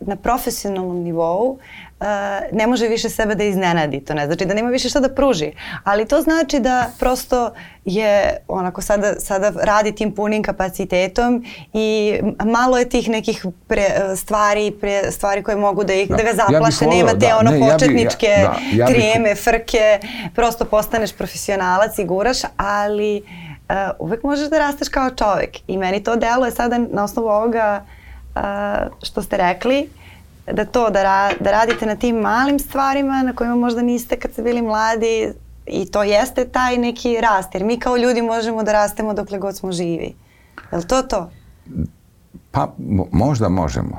na profesionalnom nivou e, ne može više sebe da iznenadi. To ne znači da nema više šta da pruži. Ali to znači da prosto je onako sada, sada radi tim punim kapacitetom i malo je tih nekih pre, stvari, pre, stvari koje mogu da, ih, da, Da. ga Ja zaplaše. voleo, nema te da, ono ne, ja bi- ja- početničke da, ja trijeme, frke. Prosto postaneš profesionalac i guraš, ali uh, uvek možeš da rasteš kao čovek. I meni to deluje sada na osnovu ovoga uh, što ste rekli, da to, da, ra, da radite na tim malim stvarima na kojima možda niste kad ste bili mladi i to jeste taj neki rast, jer mi kao ljudi možemo da rastemo dokle god smo živi. Je li to to? Pa mo- možda možemo.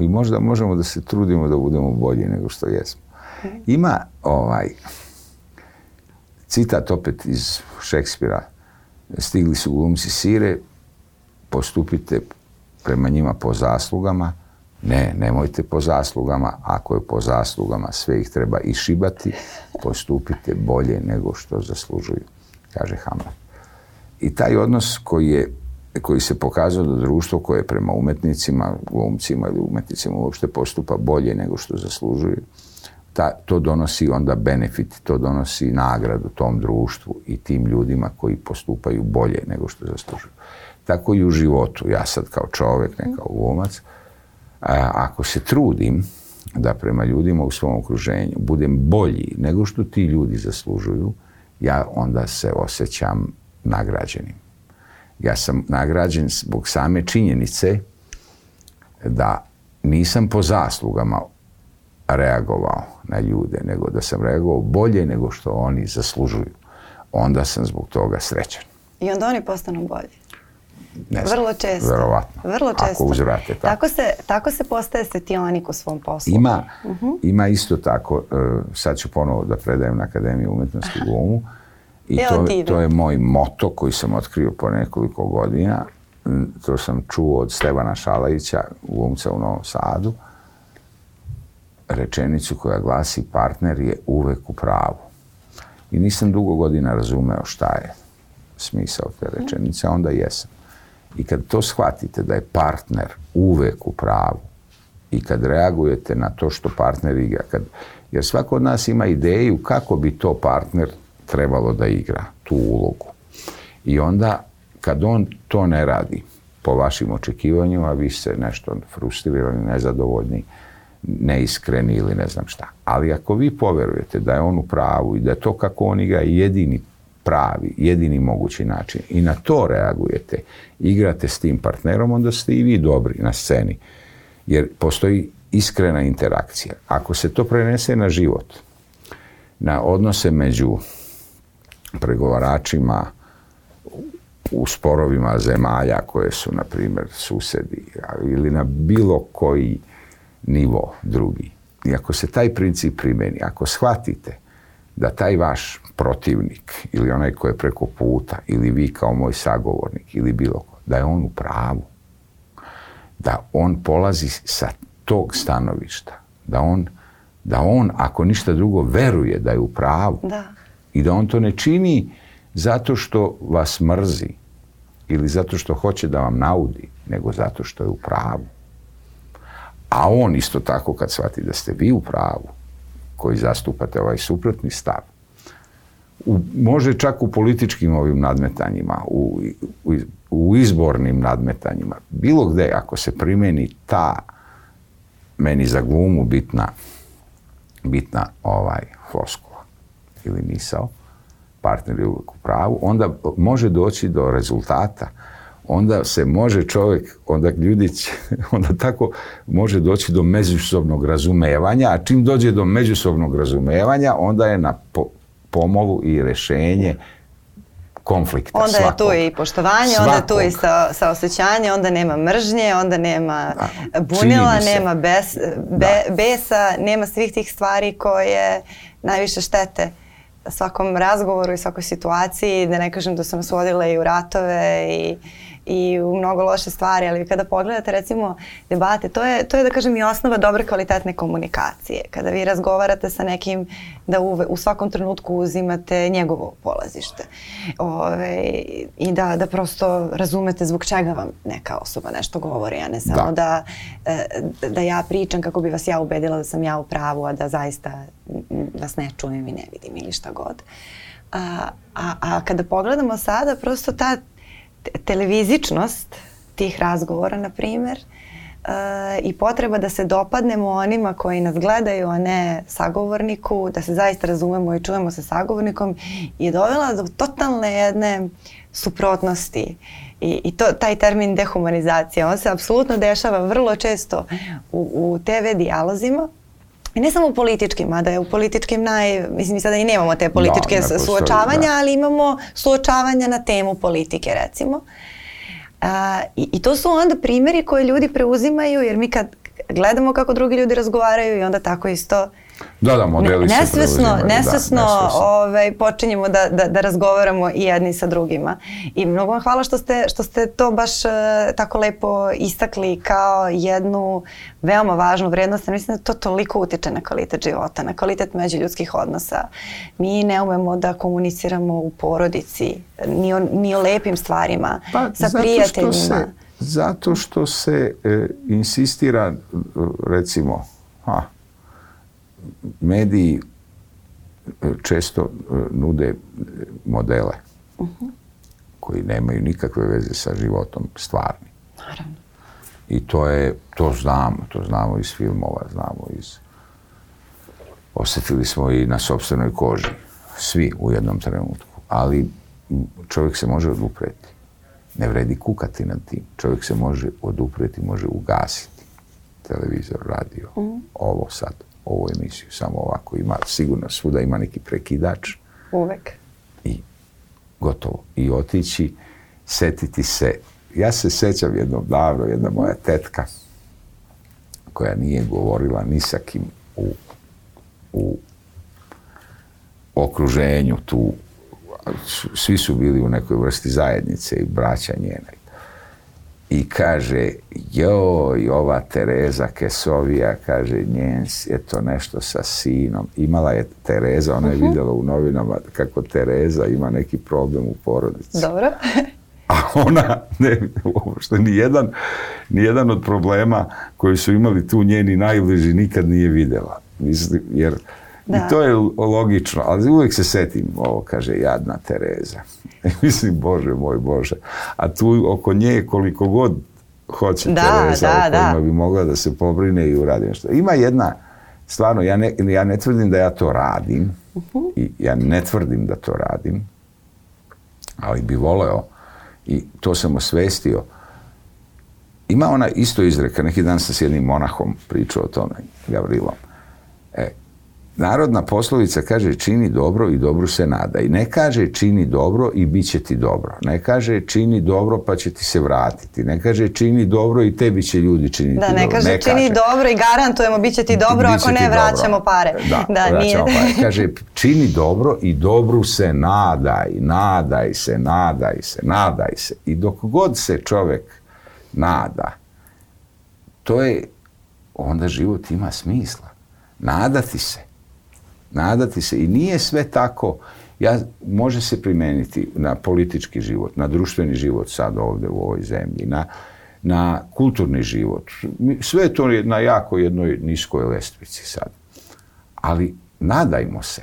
I možda možemo da se trudimo da budemo bolji nego što jesmo. Ima ovaj citat opet iz Šekspira. Stigli su glumci sire, postupite prema njima po zaslugama. Ne, nemojte po zaslugama. Ako je po zaslugama, sve ih treba išibati. Postupite bolje nego što zaslužuju, kaže Hamlet. I taj odnos koji je koji se pokazao da društvo koje prema umetnicima, glumcima ili umetnicima uopšte postupa bolje nego što zaslužuju, ta, to donosi onda benefit, to donosi nagradu tom društvu i tim ljudima koji postupaju bolje nego što zaslužuju. Tako i u životu. Ja sad kao čovek, ne kao glumac, ako se trudim da prema ljudima u svom okruženju budem bolji nego što ti ljudi zaslužuju, ja onda se osjećam nagrađenim. Ja sam nagrađen zbog same činjenice da nisam po zaslugama reagovao na ljude, nego da sam reagovao bolje nego što oni zaslužuju. Onda sam zbog toga srećan. I onda oni postanu bolji. Ne znam, Vrlo često. Verovatno. Vrlo često. Ako uzvrate tako. Tako se, tako se postaje svetionik u svom poslu. Ima, Mhm. ima isto tako, e, sad ću ponovo da predajem na Akademiju umetnosti i glumu i to, to je moj moto koji sam otkrio po nekoliko godina. To sam čuo od Stevana Šalajića, glumca u Novom Sadu. Rečenicu koja glasi partner je uvek u pravu. I nisam dugo godina razumeo šta je smisao te rečenice, a onda jesam. I kad to shvatite da je partner uvek u pravu i kad reagujete na to što partner igra, kad, jer svako od nas ima ideju kako bi to partner trebalo da igra, tu ulogu. I onda kad on to ne radi po vašim očekivanjima, vi ste nešto frustrirani, nezadovoljni, neiskreni ili ne znam šta. Ali ako vi poverujete da je on u pravu i da je to kako on igra jedini pravi, jedini mogući način i na to reagujete, igrate s tim partnerom, onda ste i vi dobri na sceni. Jer postoji iskrena interakcija. Ako se to prenese na život, na odnose među pregovaračima u sporovima zemalja koje su, na primjer, susedi ili na bilo koji nivo drugi. I ako se taj princip primeni, ako shvatite da taj vaš protivnik ili onaj koji je preko puta ili vi kao moj sagovornik ili bilo ko, da je on u pravu. Da on polazi sa tog stanovišta. Da on, da on ako ništa drugo, veruje da je u pravu. Da. I da on to ne čini zato što vas mrzi ili zato što hoće da vam naudi, nego zato što je u pravu. A on isto tako kad shvati da ste vi u pravu, koji zastupate ovaj suprotni stav, u, može čak u političkim ovim nadmetanjima, u, u, u izbornim nadmetanjima, bilo gde ako se primeni ta meni za glumu bitna bitna ovaj floskula ili misao, partner je uvijek u pravu, onda može doći do rezultata onda se može čovjek, onda ljudi onda tako može doći do međusobnog razumevanja, a čim dođe do međusobnog razumevanja, onda je na po, pomolu i rešenje konflikta. Onda svakog. je tu i poštovanje, Svakog. onda je tu i sa, saosećanje, onda nema mržnje, onda nema Da, bunila, nema bes, be, besa, nema svih tih stvari koje najviše štete svakom razgovoru i svakoj situaciji, da ne kažem da su nas vodile i u ratove i, i u mnogo loše stvari, ali kada pogledate recimo debate, to je, to je da kažem i osnova dobre kvalitetne komunikacije. Kada vi razgovarate sa nekim da uve, u svakom trenutku uzimate njegovo polazište Ove, i da, da prosto razumete zbog čega vam neka osoba nešto govori, a ne samo da. Da. Da, da ja pričam kako bi vas ja ubedila da sam ja u pravu, a da zaista vas ne čujem i ne vidim ili šta god. A, a, a kada pogledamo sada, prosto ta televizičnost tih razgovora, na primjer, e, i potreba da se dopadnemo onima koji nas gledaju, a ne sagovorniku, da se zaista razumemo i čujemo sa sagovornikom, je dovela do totalne jedne suprotnosti. I, i to, taj termin dehumanizacija, on se apsolutno dešava vrlo često u, u TV dijalozima, i ne samo u političkim, mada je u političkim naj... Mislim, mi sada i nemamo te političke ne postoji, suočavanja, da. ali imamo suočavanja na temu politike, recimo. A, i, I to su onda primjeri koje ljudi preuzimaju, jer mi kad gledamo kako drugi ljudi razgovaraju i onda tako isto Da, da, modeli se nesvesno, da, nesvesno, nesvesno. ovaj, počinjemo da, da, da razgovaramo i jedni sa drugima. I mnogo vam hvala što ste, što ste to baš uh, tako lepo istakli kao jednu veoma važnu vrednost. Mislim da to toliko utiče na kvalitet života, na kvalitet međuljudskih odnosa. Mi ne umemo da komuniciramo u porodici, ni o, ni o lepim stvarima, sa Pa, zato prijateljima. Što se, zato što se e, insistira, recimo, ha, mediji e, često e, nude e, modele Mhm. koji nemaju nikakve veze sa životom stvarnim. Naravno. I to je, to znamo, to znamo iz filmova, znamo iz... Osjetili smo i na sobstvenoj koži, svi u jednom trenutku. Ali čovjek se može odupreti. Ne vredi kukati nad tim. Čovjek se može odupreti, može ugasiti televizor, radio, ovo sad, ovu emisiju, samo ovako ima, sigurno svuda ima neki prekidač Uvek. i gotovo. I otići, setiti se. Ja se sećam jednom davno, jedna moja tetka koja nije govorila ni sa kim u, u okruženju tu. Svi su bili u nekoj vrsti zajednice i braća njena. I kaže, joj, ova Tereza Kesovija, kaže, njen, s- eto nešto sa sinom. Imala je Tereza, ona je vidjela u novinama kako Tereza ima neki problem u porodici. Dobro. A ona, ne, uopšte nijedan, nijedan od problema koji su imali tu njeni najbliži nikad nije vidjela. Mislim, jer Da. I to je logično, ali uvijek se setim, ovo kaže jadna Tereza. I mislim, Bože moj Bože. A tu oko nje koliko god hoće Da, Tereza, da, o kojima da. bi mogla da se pobrine i uradi nešto. Ima jedna, stvarno, ja ne, ja ne tvrdim da ja to radim, i ja ne tvrdim da to radim, ali bi voleo i to sam osvestio. Ima ona isto izreka, neki dan sam s jednim monahom pričao o tome, Gavrilom. Narodna poslovica kaže čini dobro i dobru se nada. I ne kaže čini dobro i bit će ti dobro. Ne kaže čini dobro pa će ti se vratiti. Ne kaže čini dobro i tebi će ljudi činiti Da, ne dobro. kaže čini dobro i garantujemo bit će ti dobro, ako ne dobro. vraćamo pare. Da, nije. vraćamo pare. Kaže, čini dobro i dobru se nadaj, nadaj se, nadaj se, nadaj se. I dok god se čovjek nada, to je, onda život ima smisla. Nadati se. Nadati se. I nije sve tako, ja, može se primijeniti na politički život, na društveni život sad ovdje u ovoj zemlji, na, na kulturni život. Sve je to na jako jednoj niskoj lestvici sad. Ali nadajmo se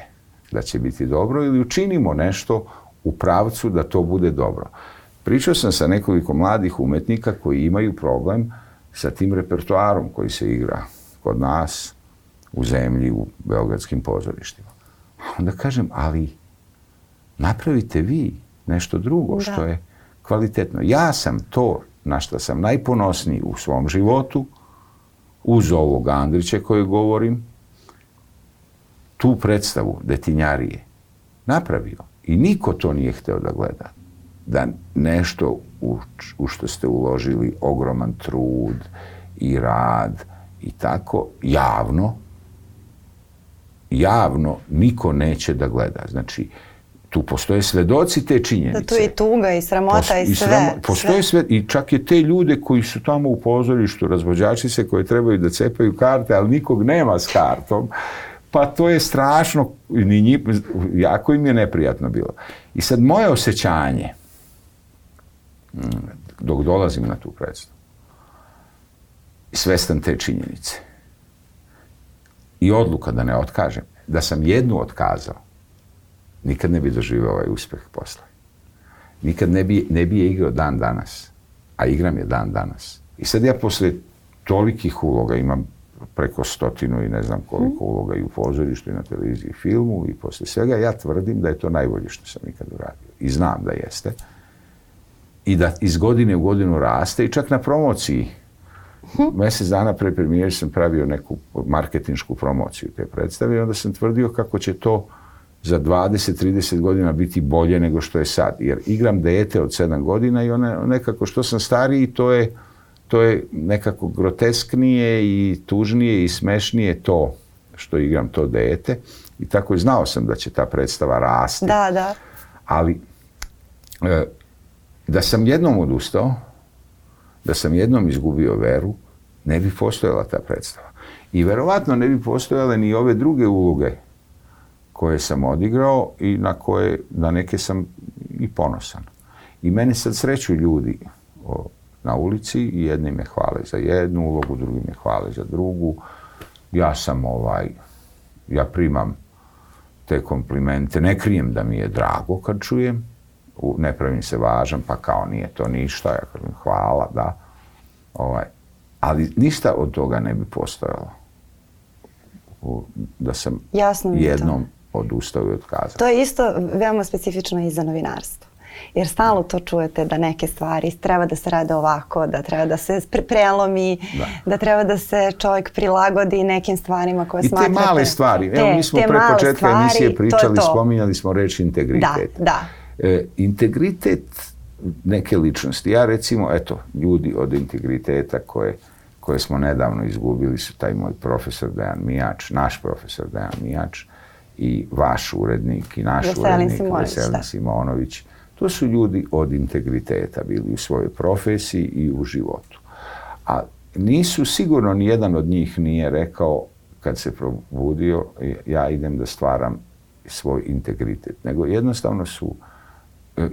da će biti dobro ili učinimo nešto u pravcu da to bude dobro. Pričao sam sa nekoliko mladih umetnika koji imaju problem sa tim repertoarom koji se igra kod nas u zemlji, u beogradskim pozorištima. A Onda kažem, ali napravite vi nešto drugo Da. što je kvalitetno. Ja sam to na što sam najponosniji u svom životu, uz ovog Andrića koji govorim, tu predstavu detinjarije napravio. I niko to nije htio da gleda. Da nešto u, u što ste uložili ogroman trud i rad i tako, javno, javno niko neće da gleda. Znači, tu postoje svedoci te činjenice. Da tu je tuga i sramota Pos- i sve. sramo- postoje sve. sve. i čak je te ljude koji su tamo u pozorištu, razvođači se koji trebaju da cepaju karte, ali nikog nema s kartom, pa to je strašno, ni nji- jako im je neprijatno bilo. I sad moje osjećanje, mm, dok dolazim na tu predstavu, svestan te činjenice i odluka da ne otkažem, da sam jednu otkazao, nikad ne bi doživio ovaj uspeh posle nikad ne bi, ne bi je igrao dan danas, a igram je dan danas. I sad ja posle tolikih uloga imam preko stotinu i ne znam koliko uloga i u pozorištu i na televiziji i filmu i posle svega, ja tvrdim da je to najbolje što sam ikad uradio. I znam da jeste. I da iz godine u godinu raste i čak na promociji. Mjesec dana pre premijere sam pravio neku marketinšku promociju te predstave i onda sam tvrdio kako će to za 20-30 godina biti bolje nego što je sad. Jer igram dete od 7 godina i ona nekako što sam stariji to je, to je nekako grotesknije i tužnije i smešnije to što igram to dete. I tako i znao sam da će ta predstava rasti. Da, da. Ali e, da sam jednom odustao, da sam jednom izgubio veru, ne bi postojala ta predstava. I verovatno ne bi postojale ni ove druge uloge koje sam odigrao i na koje, na neke sam i ponosan. I mene sad sreću ljudi o, na ulici jedni me hvale za jednu ulogu, drugi me hvale za drugu. Ja sam ovaj, ja primam te komplimente, ne krijem da mi je drago kad čujem, u- ne pravim se važan, pa kao nije to ništa, ja kažem hvala, da. Ovaj, ali ništa od toga ne bi postojalo. U- da sam Jasno to. jednom odustao i otkazao. To je isto veoma specifično i za novinarstvo. Jer stalno to čujete da neke stvari treba da se rade ovako, da treba da se pre- prelomi, Da. da. treba da se čovjek prilagodi nekim stvarima koje I te smatrate. male stvari. Evo, Te- mi smo te pre početka stvari, emisije to je pričali, to. spominjali smo reč integritet. Da, da. E, integritet neke ličnosti. Ja recimo, eto, ljudi od integriteta koje, koje smo nedavno izgubili su taj moj profesor Dejan Mijač, naš profesor Dejan Mijač i vaš urednik i naš Veselin urednik Simonović, Veselin. Simonović. To su ljudi od integriteta bili u svojoj profesiji i u životu. A nisu sigurno ni jedan od njih nije rekao kad se probudio ja idem da stvaram svoj integritet, nego jednostavno su e,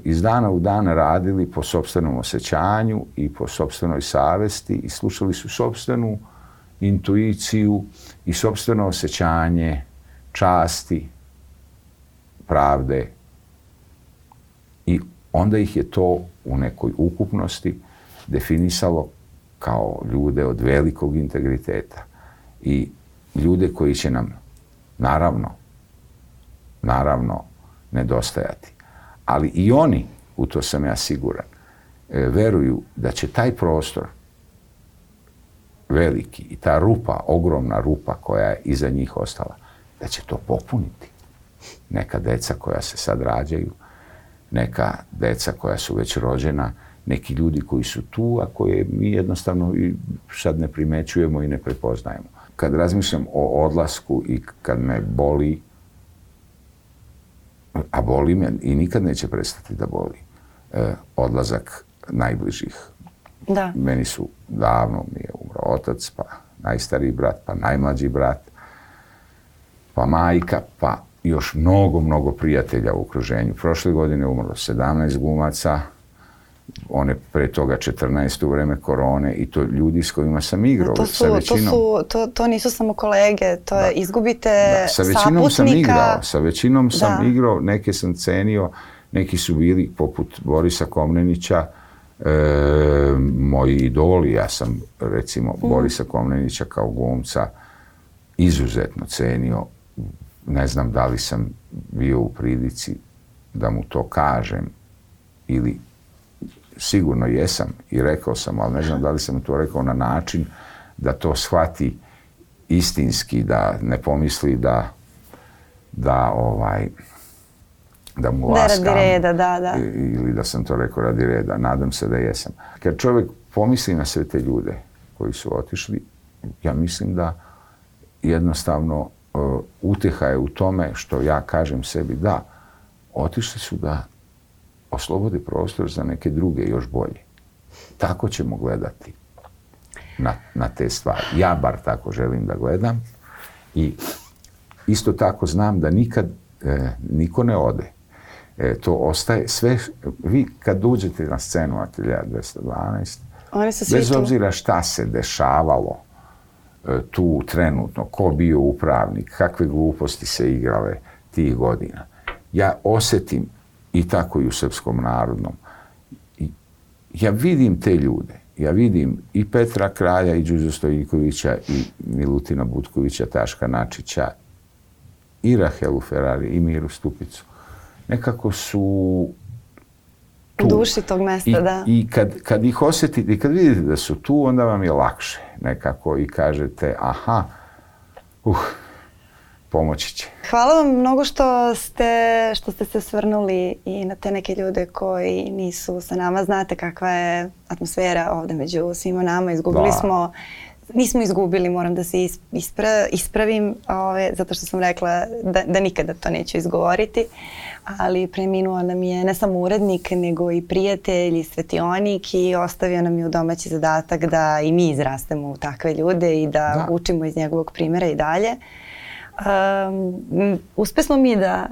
iz dana u dan radili po sopstvenom osjećanju i po sopstvenoj savesti i slušali su sopstvenu intuiciju i sopstveno osjećanje časti, pravde i onda ih je to u nekoj ukupnosti definisalo kao ljude od velikog integriteta i ljude koji će nam naravno naravno nedostajati. Ali i oni, u to sam ja siguran, e, veruju da će taj prostor veliki i ta rupa, ogromna rupa koja je iza njih ostala, da će to popuniti. Neka deca koja se sad rađaju, neka deca koja su već rođena, neki ljudi koji su tu, a koje mi jednostavno i sad ne primećujemo i ne prepoznajemo. Kad razmišljam o odlasku i kad me boli, a boli me i nikad neće prestati da boli, e, odlazak najbližih. Da. Meni su davno mi je umro otac, pa najstariji brat, pa najmlađi brat, pa majka, pa još mnogo, mnogo prijatelja u okruženju. Prošle godine umrlo 17 glumaca, one pre toga 14 u vreme korone i to ljudi s kojima sam igrao To, su, sa većinom. to, su, to, to nisu samo kolege, to je izgubite Da, sa većinom sam saputnika. igrao, sa većinom sam Da. igrao, neke sam cenio, neki su bili poput Borisa Komnenića, e, moji idoli, ja sam recimo Mhm. Borisa Komnenića kao glumca izuzetno cenio, ne znam da li sam bio u prilici da mu to kažem ili sigurno jesam i rekao sam, ali ne znam da li sam to rekao na način da to shvati istinski, da ne pomisli da da ovaj da mu Ne radi laskam reda, da, da. ili da sam to rekao radi reda. Nadam se da jesam. Kad čovjek pomisli na sve te ljude koji su otišli, ja mislim da jednostavno e, uteha je u tome što ja kažem sebi da, otišli su da oslobode prostor za neke druge još bolje. Tako ćemo gledati na, na te stvari. Ja bar tako želim da gledam i isto tako znam da nikad e, niko ne ode. E, to ostaje sve, vi kad uđete na scenu Atelja 212, Oni su svi bez obzira šta se dešavalo e, tu trenutno, ko bio upravnik, kakve gluposti se igrale tih godina, ja osetim i tako i u srpskom narodnom. I ja vidim te ljude. Ja vidim i Petra Kralja, i Đuđo Stojikovića, i Milutina Butkovića, Taška Načića, i Rahelu Ferrari, i Miru Stupicu. Nekako su U tu. duši tog mesta, I, da. i kad, kad ih osjetite i kad vidite da su tu, onda vam je lakše nekako i kažete aha, uh, pomoći će. Hvala vam mnogo što ste, što ste se svrnuli i na te neke ljude koji nisu sa nama. Znate kakva je atmosfera ovde među svima nama. Izgubili Da. smo, nismo izgubili, moram da se is- ispra, ispravim, ove, zato što sam rekla da, da nikada to neću izgovoriti. Ali preminuo nam je ne samo urednik, nego i prijatelj i svetionik i ostavio nam je u domaći zadatak da i mi izrastemo u takve ljude i da, Da. učimo iz njegovog primjera i dalje. Um, uspe smo mi da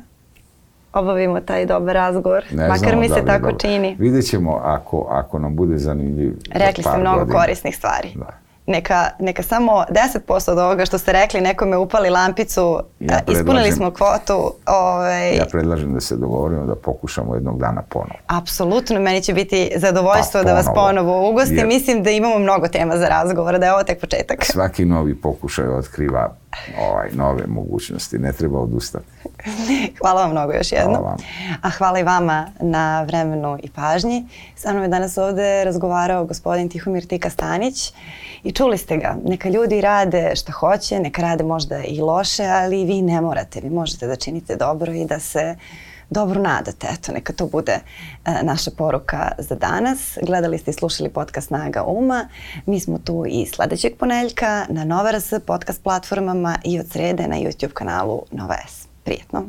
obavimo taj dobar razgovor, Ne makar znamo mi se tako dobro. čini. Vidjet ćemo ako, ako nam bude zanimljiv. za Rekli ste mnogo godina. korisnih stvari. Da. Neka, neka samo 10% od ovoga što ste rekli nekome upali lampicu, Ja a, ispunili smo kvotu. Ovaj, Ja predlažem da se dogovorimo da pokušamo jednog dana ponovo. Apsolutno, meni će biti zadovoljstvo Pa, da vas ponovo. ugostim. Jer- Mislim da imamo mnogo tema za razgovor, da je ovo tek početak. Svaki novi pokušaj otkriva ovaj, nove mogućnosti. Ne treba odustati. Hvala vam mnogo još jednom. Hvala vam. A hvala i vama na vremenu i pažnji. Sa mnom je danas ovde razgovarao gospodin Tihomir Tika Stanić i čuli ste ga. Neka ljudi rade šta hoće, neka rade možda i loše, ali vi ne morate. Vi možete da činite dobro i da se dobro nadate. Eto, neka to bude e, naša poruka za danas. Gledali ste i slušali podcast Snaga Uma. Mi smo tu i sledećeg poneljka na Nova RS podcast platformama i od srede na YouTube kanalu Nova S. Prijetno!